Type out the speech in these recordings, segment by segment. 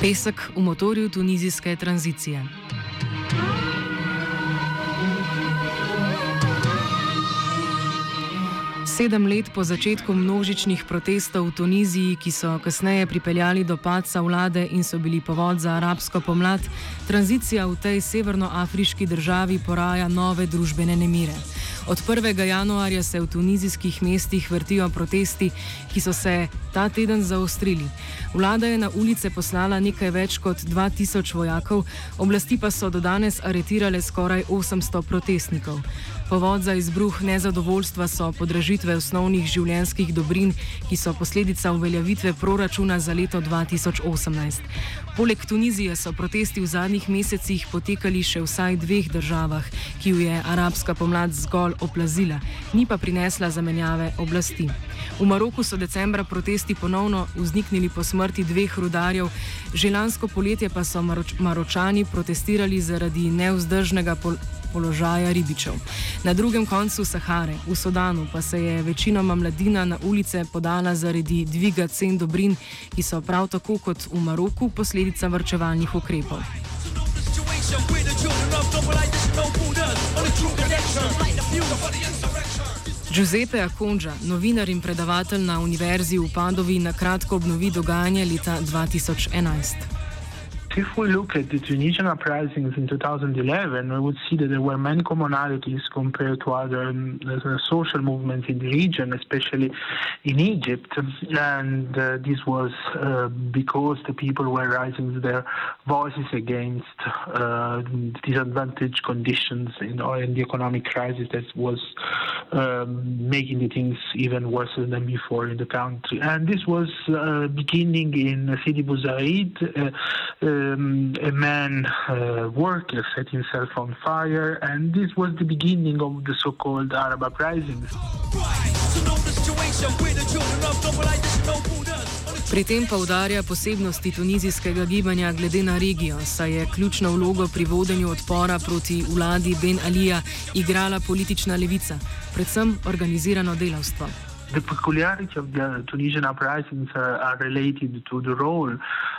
Pesek v motorju tunizijske tranzicije. Sedem let po začetku množičnih protestov v Tuniziji, ki so kasneje pripeljali do padca vlade in so bili povod za arabsko pomlad, tranzicija v tej severnoafriški državi poraja nove družbene nemire. Od 1. januarja se v tunizijskih mestih vrtijo protesti, ki so se ta teden zaostrili. Vlada je na ulice poslala nekaj več kot 2000 vojakov, oblasti pa so do danes aretirale skoraj 800 protestnikov. Povod za izbruh nezadovoljstva so podražitve osnovnih življenjskih dobrin, ki so posledica uveljavitve proračuna za leto 2018. Poleg Tunizije so protesti v zadnjih mesecih potekali še vsaj dveh državah, ki ju je arabska pomlad zgolj oplazila, ni pa prinesla zamenjave oblasti. V Maroku so decembra protesti ponovno vzniknili po smrti dveh rudarjev, že lansko poletje pa so Maroč Maročani protestirali zaradi neuzdržnega položaja položaja ribičev. Na drugem koncu Sahare, v Sudanu, pa se je večinoma mladina na ulice podala zaradi dviga cen dobrin, ki so prav tako kot v Maroku posledica vrčevalnih ukrepov. Giuseppe Akonža, novinar in predavatelj na Univerzi v Padovi, na kratko obnovi dogajanje leta 2011. If we look at the Tunisian uprisings in 2011, we would see that there were many commonalities compared to other uh, social movements in the region, especially in Egypt. And uh, this was uh, because the people were raising their voices against uh, disadvantaged conditions in, or in the economic crisis that was um, making the things even worse than before in the country. And this was uh, beginning in Sidi Bouzid. Um, a man uh, worker set himself on fire, and this was the beginning of the so-called Arab uprisings. Pri tem pa udarja posebnosti tunizijskega gibanja glede na regijo, saj je ključno vlogo pri vodenju odpora proti vladi Ben Alija igrala politična levica, predvsem organizirano delavstvo. The peculiarity of the Tunisian uprisings are, are related to the role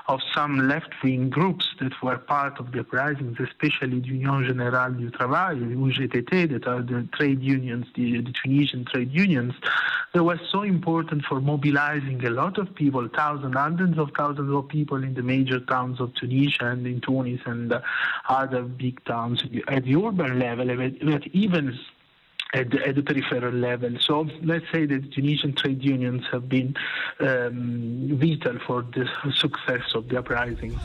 of some left-wing groups that were part of the uprisings, especially the Union Générale du Travail, UGTT, that are the trade unions, the, the Tunisian trade unions, that were so important for mobilizing a lot of people, thousands, hundreds of thousands of people in the major towns of Tunisia and in Tunis and uh, other big towns at the urban level, but even at the, at the, peripheral level. So let's say that Tunisian trade unions have been um, vital for the success of the uprising.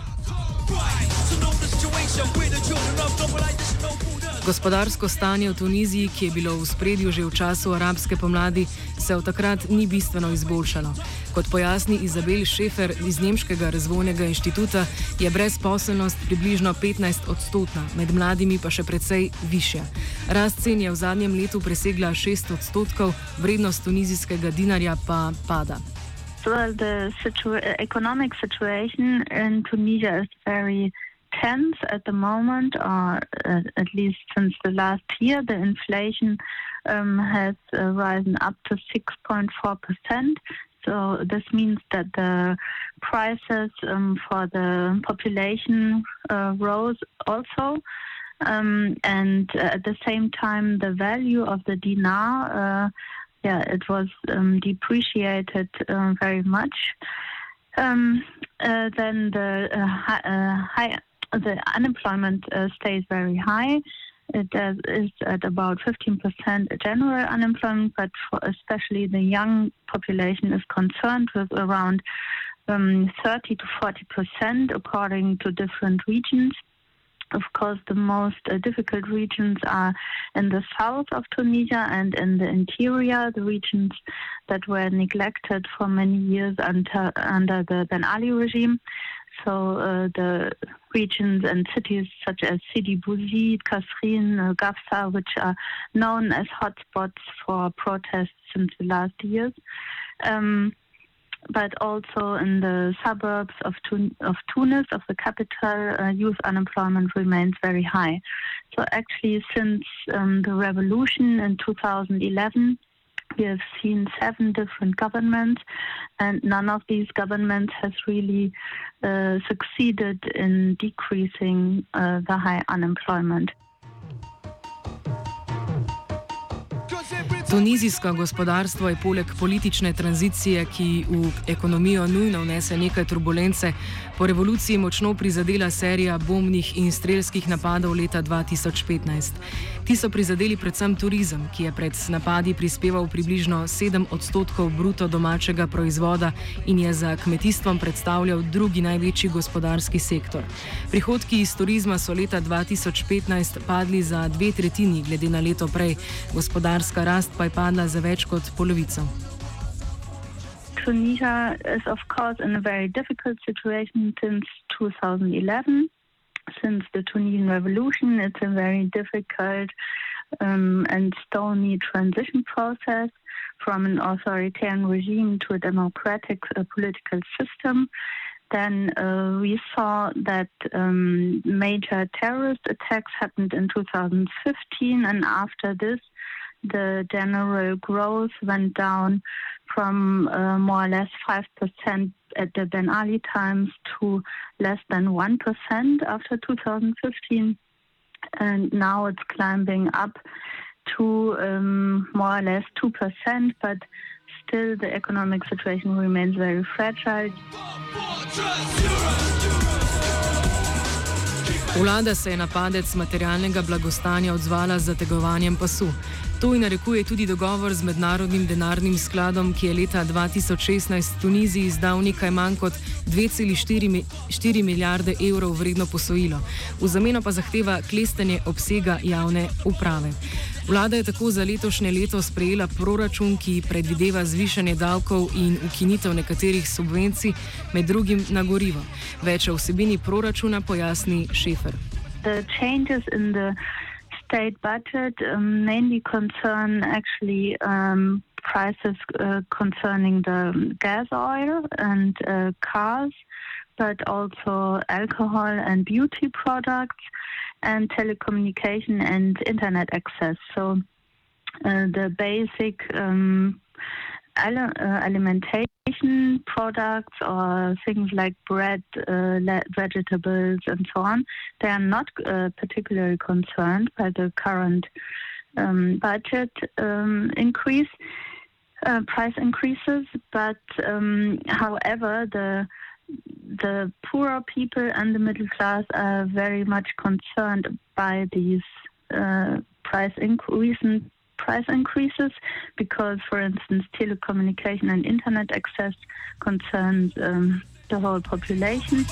Gospodarsko stanje v Tuniziji, ki je bilo v spredju že v času arabske pomladi, se od takrat ni bistveno izboljšalo. Kot pojasni Izabel Šefer iz Nemškega razvojnega inštituta, je brezposelnost približno 15 odstotna, med mladimi pa še precej višja. Rast cen je v zadnjem letu presegla 6 odstotkov, vrednost tunizijskega dinarja pa pada. Well, the situa economic situation in Tunisia is very tense at the moment, or uh, at least since the last year. The inflation um, has uh, risen up to 6.4%. So this means that the prices um, for the population uh, rose also. Um, and uh, at the same time, the value of the dinar, uh, yeah, it was um, depreciated uh, very much. um, uh, then the hi, high, the unemployment uh, stays very high. It is at about 15% general unemployment, but for especially the young population is concerned with around um, 30 to 40% according to different regions. Of course, the most uh, difficult regions are in the south of Tunisia and in the interior, the regions that were neglected for many years under, under the Ben Ali regime. So uh, the regions and cities such as Sidi Bouzid, Kasserine, uh, Gafsa, which are known as hotspots for protests since the last years. Um, but also in the suburbs of, Tun- of Tunis, of the capital, uh, youth unemployment remains very high. So actually, since um, the revolution in 2011, we have seen seven different governments, and none of these governments has really uh, succeeded in decreasing uh, the high unemployment. Tunizijsko gospodarstvo je poleg politične tranzicije, ki v ekonomijo nujno vnese nekaj turbulence, po revoluciji močno prizadela serija bombnih in strelskih napadov leta 2015. Ti so prizadeli predvsem turizem, ki je pred napadi prispeval približno 7 odstotkov bruto domačega proizvoda in je za kmetijstvom predstavljal drugi največji gospodarski sektor. Prihodki iz turizma so leta 2015 padli za dve tretjini glede na leto prej, gospodarska rast pa je padla za več kot polovico. Tunisia is, of course, in a very difficult situation since 2011. Since the Tunisian revolution, it's a very difficult um, and stony transition process from an authoritarian regime to a democratic uh, political system. Then uh, we saw that um, major terrorist attacks happened in 2015, and after this, the general growth went down from uh, more or less 5% at the Ben Ali times to less than 1% after 2015. And now it's climbing up to um, more or less 2%, but still the economic situation remains very fragile. Vlada se je na padec materialnega blagostanja odzvala z zategovanjem pasu. To in narekuje tudi dogovor z Mednarodnim denarnim skladom, ki je leta 2016 v Tuniziji izdal nekaj manj kot 2,4 milijarde evrov vredno posojilo. V zameno pa zahteva klestanje obsega javne uprave. Vlada je tako za letošnje leto sprejela proračun, ki predvideva zvišanje davkov in ukinitev nekaterih subvencij, med drugim na gorivo. Več o vsebini proračuna pojasni Šefer. State budget um, mainly concern actually um, prices uh, concerning the gas oil and uh, cars, but also alcohol and beauty products and telecommunication and internet access. So uh, the basic um, uh, alimentation products or things like bread, uh, vegetables, and so on, they are not uh, particularly concerned by the current um, budget um, increase, price increases. But um, however, the the poorer people and the middle class are very much concerned by these price increases price increases because, for instance, telecommunication and internet access concerns um, the whole population.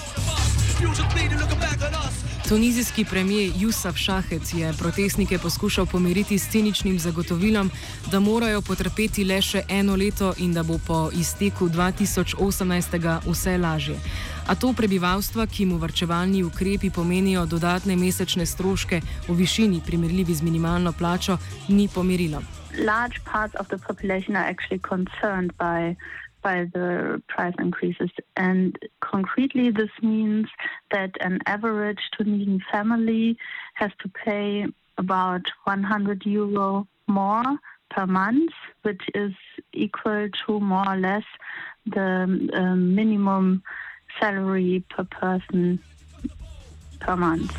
Tunizijski premijer Jusaf Šahec je protestnike poskušal pomiriti s ciničnim zagotovilom, da morajo potrpeti le še eno leto in da bo po izteku 2018. vse lažje. A to prebivalstva, ki mu vrčevalni ukrepi pomenijo dodatne mesečne stroške v višini primerljivi z minimalno plačo, ni pomirilo. Large parts of the population are actually concerned by by the price increases. And concretely, this means that an average Tunisian family has to pay about 100 euro more per month, which is equal to more or less the um, minimum salary per person per month.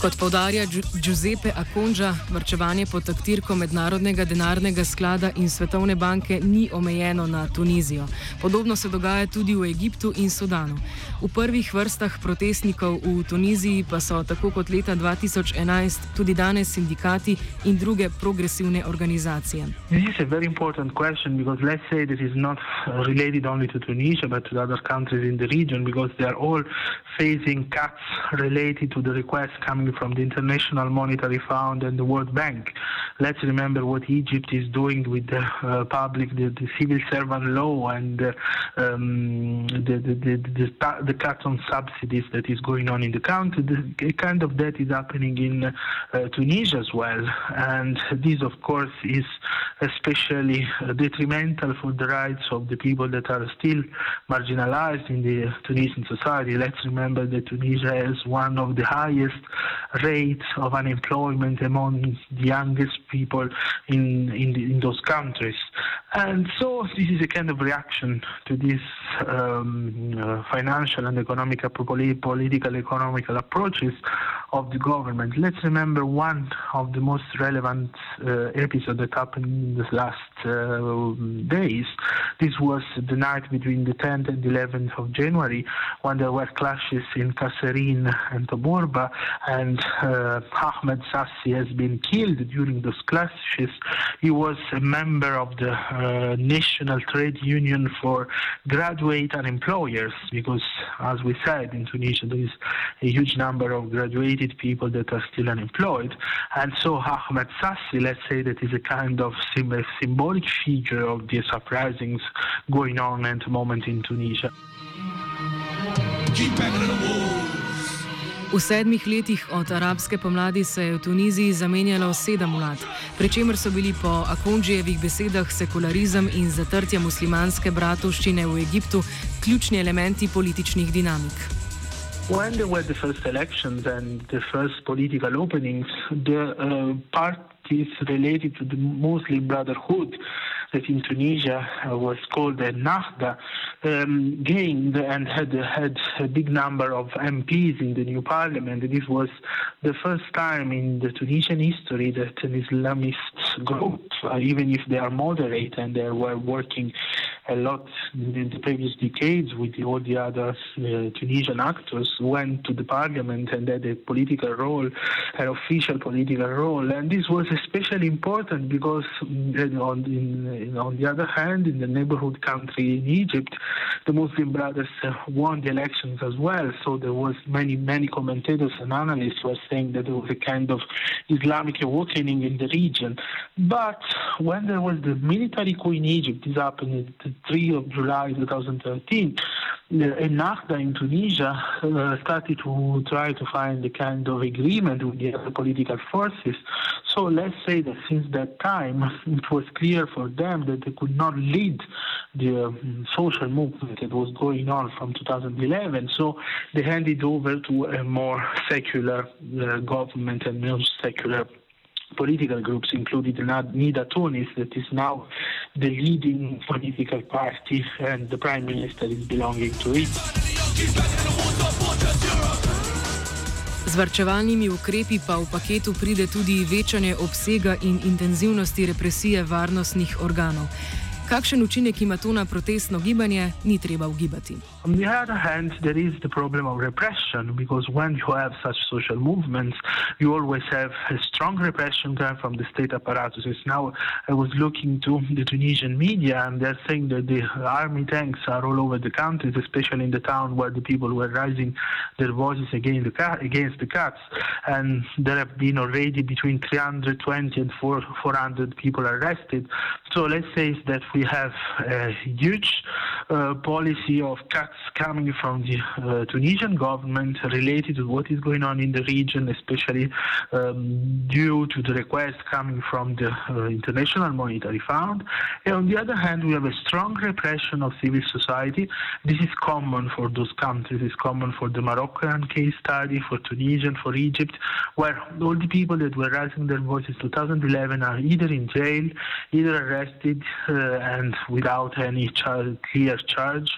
Kot povdarja Giuseppe Akonža, vrčevanje pod taktirko Mednarodnega denarnega sklada in Svetovne banke ni omejeno na Tunizijo. Podobno se dogaja tudi v Egiptu in Sudanu. V prvih vrstah protestnikov v Tuniziji pa so tako kot leta 2011 tudi danes sindikati in druge progresivne organizacije. This is a very important question because let's say that is not related only to Tunisia but to other countries in the region because they are all facing cuts related to the requests coming from the International Monetary Fund and the World Bank. Let's remember what Egypt is doing with the uh, public, the, the, civil servant law, and uh, um, the, the, the, the, cut on subsidies that is going on in the country. The kind of that is happening in uh, Tunisia as well. And this, of course, is especially detrimental for the rights of the people that are still marginalized in the Tunisian society. Let's remember that Tunisia has one of the highest rates of unemployment among the youngest people in, in, the, in those countries. And so this is a kind of reaction to these um, uh, financial and economic, political economical approaches of the government. Let's remember one of the most relevant uh, episodes that happened in the last uh, days. This was the night between the 10th and 11th of January when there were clashes in Kasserine and Tebourba and uh, Ahmed Sassi has been killed during those clashes. He was a member of the uh, National Trade Union for graduate and employers because, as we said, in Tunisia there is a huge number of graduated people that are still unemployed. And so Ahmed Sassi, let's say that is a kind of symbolic figure of the uprisings going on at the moment in Tunisia. Keep back. V sedmih letih od arabske pomladi se je v Tuniziji zamenjalo sedem vlad, pri čemer so bili po Akonžijevih besedah sekularizem in zatrtje muslimanske bratovščine v Egiptu ključni elementi političnih dinamik. When there were the first elections and the first political openings, the uh, parties related to the Muslim Brotherhood that in Tunisia uh, was called the Nahda, um, gained and had had a big number of MPs in the new parliament. This was the first time in the Tunisian history that an Islamist group, uh, even if they are moderate and they were working a lot in the previous decades with the, all the other uh, Tunisian actors, went to the parliament and had a political role, an official political role. And this was especially important because uh, on, in, on the other hand, in the neighborhood country in Egypt, the Muslim Brothers uh, won the elections as well. So there was many, many commentators and analysts were saying that there was a kind of Islamic awakening in the region. But when there was the military coup in Egypt, this happened 3 of July 2013, Ennahda in Tunisia uh, started to try to find a kind of agreement with the other political forces. So let's say that since that time, it was clear for them that they could not lead the um, social movement that was going on from 2011. So they handed over to a more secular uh, government and more secular political groups, including Nida Tunis, that is now the leading political party, and the prime minister is belonging to it. Z vrčevalnimi ukrepi pa v paketu pride tudi večanje obsega in intenzivnosti represije varnostnih organov. Kakšen učinek ima to na protestno gibanje, ni treba ugibati. On the other hand, there is the problem of repression because when you have such social movements, you always have a strong repression coming from the state apparatus. Now, I was looking to the Tunisian media and they're saying that the army tanks are all over the country, especially in the town where the people were raising their voices against the, against the cuts. And there have been already between 320 and 400 people arrested. So let's say that we have a huge uh, policy of cuts coming from the uh, Tunisian government related to what is going on in the region, especially um, due to the request coming from the uh, International Monetary Fund. And on the other hand, we have a strong repression of civil society. This is common for those countries. It's common for the Moroccan case study, for Tunisia, for Egypt, where all the people that were raising their voices in 2011 are either in jail, either arrested, uh, and without any clear charge,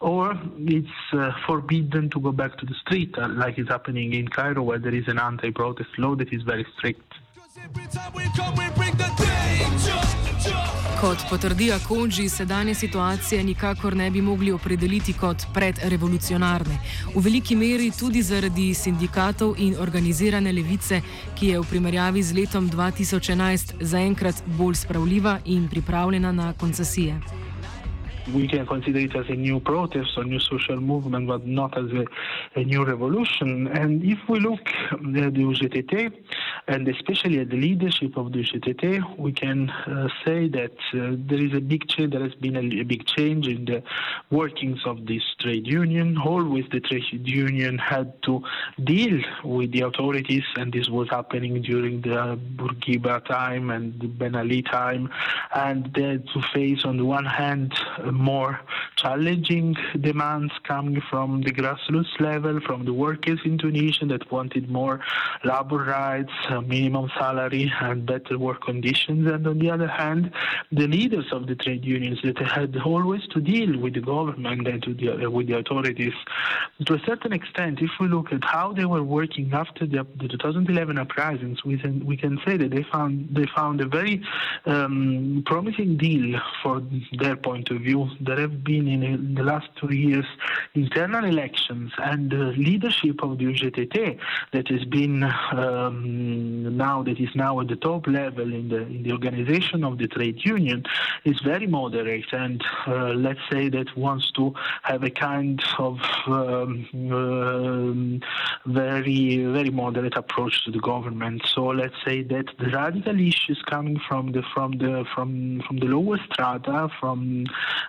or it's uh, forbidden to go back to the street, uh, like is happening in Cairo, where there is an anti-protest law that is very strict. Kot potrdi Akonji, sedanje situacije nikakor ne bi mogli opredeliti kot predrevolucionarne. V veliki meri tudi zaradi sindikatov in organizirane levice, ki je v primerjavi z letom 2011 zaenkrat bolj spravljiva in pripravljena na koncesije. we can consider it as a new protest or new social movement, but not as a, a new revolution. And if we look at the UGTT, and especially at the leadership of the UGTT, we can uh, say that uh, there is a big change. There has been a, a, big change in the workings of this trade union. Always, the trade union had to deal with the authorities, and this was happening during the Bourguiba time and the Ben Ali time, and they had to face, on the one hand, more challenging demands coming from the grassroots level, from the workers in Tunisia that wanted more labor rights, minimum salary, and better work conditions. And on the other hand, the leaders of the trade unions that had always to deal with the government and the, with the authorities. To a certain extent, if we look at how they were working after the, the 2011 uprisings, we can, we can say that they found they found a very um, promising deal for their point of view there have been in the last two years internal elections and the leadership of the UGTT that has been um, now that is now at the top level in the in the organization of the trade union is very moderate and uh, let's say that wants to have a kind of um, um, very very moderate approach to the government so let's say that the radical issues coming from the from the from from the lower strata from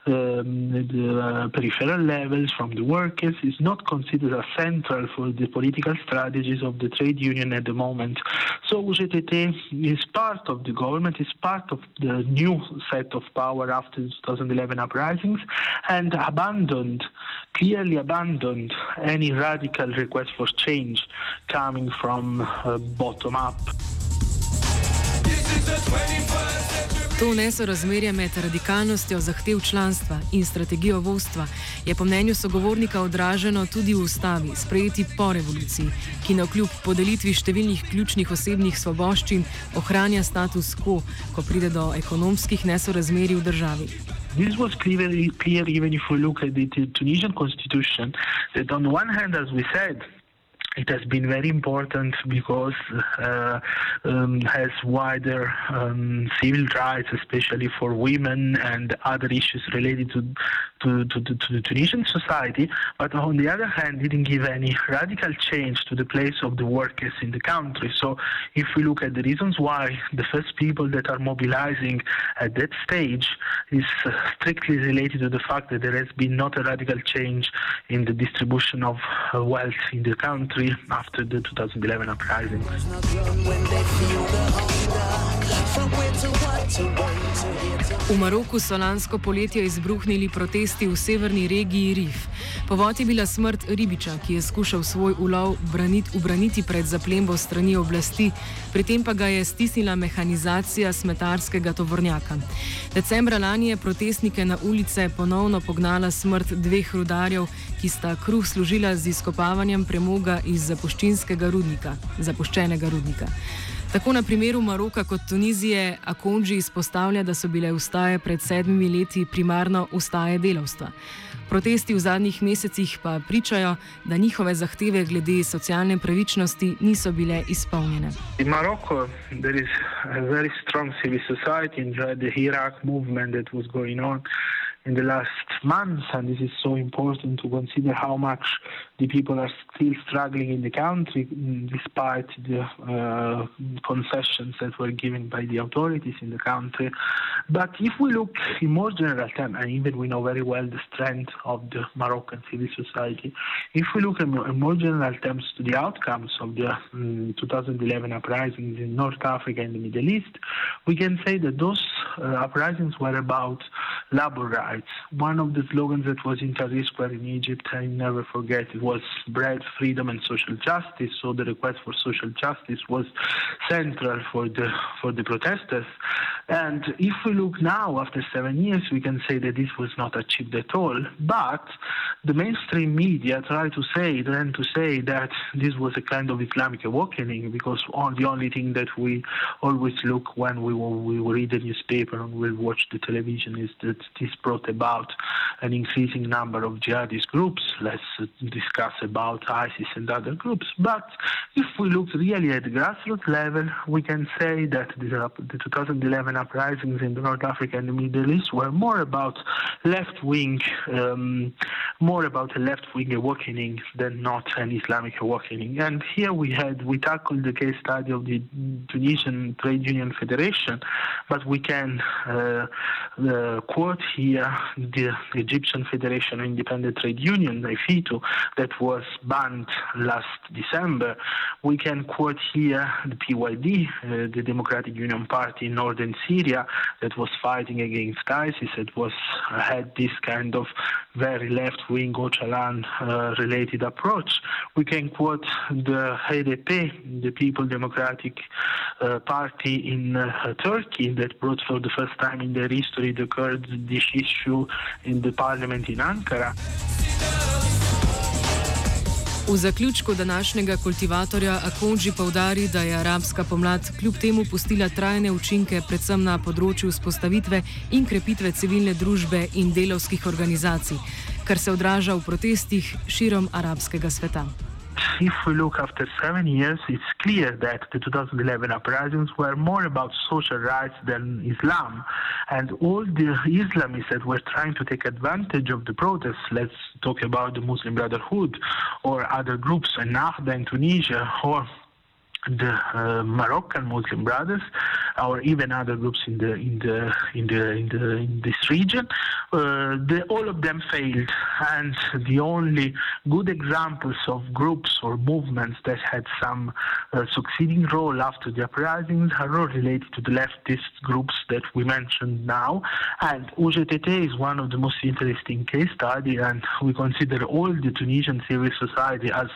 um, the uh, peripheral levels from the workers is not considered as central for the political strategies of the trade union at the moment. So UGTT is part of the government, is part of the new set of power after the 2011 uprisings and abandoned, clearly abandoned any radical request for change coming from uh, bottom up. To nesorazmerje med radikalnostjo zahtev članstva in strategijo vodstva je po mnenju sogovornika odraženo tudi v ustavi, sprejeti po revoluciji, ki na kljub podelitvi številnih ključnih osebnih svoboščin ohranja status quo, ko pride do ekonomskih nesorazmerij v državi. This was clearly clear even if we look at the Tunisian constitution, that on one hand, as we said, it has been very important because uh, um, has wider um, civil rights, especially for women and other issues related to to, to, to, the Tunisian society. But on the other hand, didn't give any radical change to the place of the workers in the country. So if we look at the reasons why the first people that are mobilizing at that stage is uh, strictly related to the fact that there has been not a radical change in the distribution of uh, wealth in the country after the 2011 uprising. V Maroku so lansko poletje izbruhnili protesti v severni regiji Rif. Povod je bila smrt ribiča, ki je skušal svoj ulov ubraniti pred zaplembo strani oblasti, pri tem pa ga je stisnila mehanizacija smetarskega tovornjaka. Decembra lani je protestnike na ulice ponovno pognala smrt dveh rudarjev, ki sta kruh služila z izkopavanjem premoga iz zapuščinskega rudnika, zapuščenega rudnika. Tako na primeru Maroka kot Tunizije Akonji izpostavlja, da so bile ustaje pred sedmimi leti primarno ustaje delavstva. Protesti v zadnjih mesecih pa pričajo, da njihove zahteve glede socialne pravičnosti niso bile izpolnjene. In Maroko, there is a very strong civil society in the Iraq movement that was going on. In the last months, and this is so important to consider how much the people are still struggling in the country mm, despite the uh, concessions that were given by the authorities in the country. But if we look in more general terms, and even we know very well the strength of the Moroccan civil society, if we look in more general terms to the outcomes of the um, 2011 uprisings in North Africa and the Middle East, we can say that those uh, uprisings were about labor rights. One of the slogans that was in Tahrir Square in Egypt, I never forget, it was bread, freedom, and social justice. So the request for social justice was central for the for the protesters. And if we look now, after seven years, we can say that this was not achieved at all. But the mainstream media try to say, then to say that this was a kind of Islamic awakening because on the only thing that we always look when we, we read the newspaper and we watch the television is that this brought about an increasing number of jihadist groups. Let's discuss about ISIS and other groups. But if we look really at the grassroots level, we can say that the 2011 uprisings in North Africa and the Middle East were more about left wing, um, more about a left wing awakening than not an Islamic awakening. And here we had we tackled the case study of the Tunisian Trade Union Federation, but we can uh, uh, quote here the Egyptian Federation of Independent Trade Union, FITU, that was banned last December. We can quote here the PYD, uh, the Democratic Union Party in northern Syria, that was fighting against ISIS. It was had this kind of very left-wing Öcalan uh, approach. We can quote the HDP, the People Democratic uh, Party in uh, Turkey, that brought for the first time in their history the Kurdish issue in the parliament in Ankara. V zaključku današnjega kultivatorja Akonži povdari, da je arabska pomlad kljub temu pustila trajne učinke predvsem na področju vzpostavitve in krepitve civilne družbe in delovskih organizacij, kar se odraža v protestih širom arabskega sveta. If we look after seven years, it's clear that the 2011 uprisings were more about social rights than Islam. And all the Islamists that were trying to take advantage of the protests, let's talk about the Muslim Brotherhood or other groups, Ennahda in Tunisia, or the uh, Moroccan Muslim Brothers, or even other groups in the in the in the in, the, in this region, uh, they, all of them failed, and the only good examples of groups or movements that had some uh, succeeding role after the uprisings are all related to the leftist groups that we mentioned now, and UGTT is one of the most interesting case study, and we consider all the Tunisian civil society as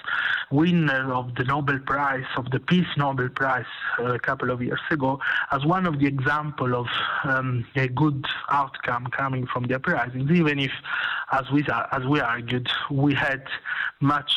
winner of the Nobel Prize of the Peace Nobel Prize uh, a couple of years ago as one of the example of um, a good outcome coming from the uprisings, even if, as we as we argued, we had much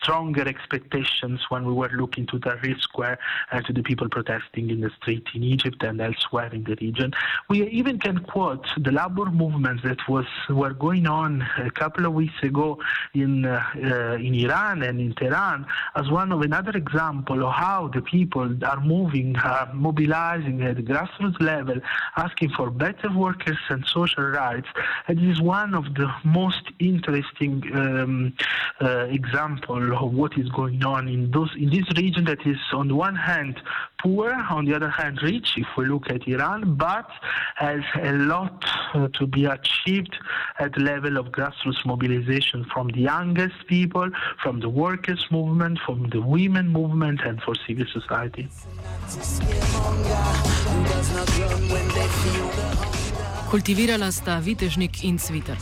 stronger expectations when we were looking to Tahrir Square and to the people protesting in the street in Egypt and elsewhere in the region. We even can quote the labor movements that was were going on a couple of weeks ago in uh, uh, in Iran and in Tehran as one of another example of how the people are moving, uh, mobilizing at the grassroots level, asking for better workers and social rights. It is one of the most interesting um, uh, example of what is going on in those in this region that is on the one hand poor, on the other hand rich, if we look at Iran, but has a lot uh, to be achieved at the level of grassroots mobilization from the youngest people, from the workers movement, from the women movement, and for civil society. Kultivirala sta vitežnik in cviter.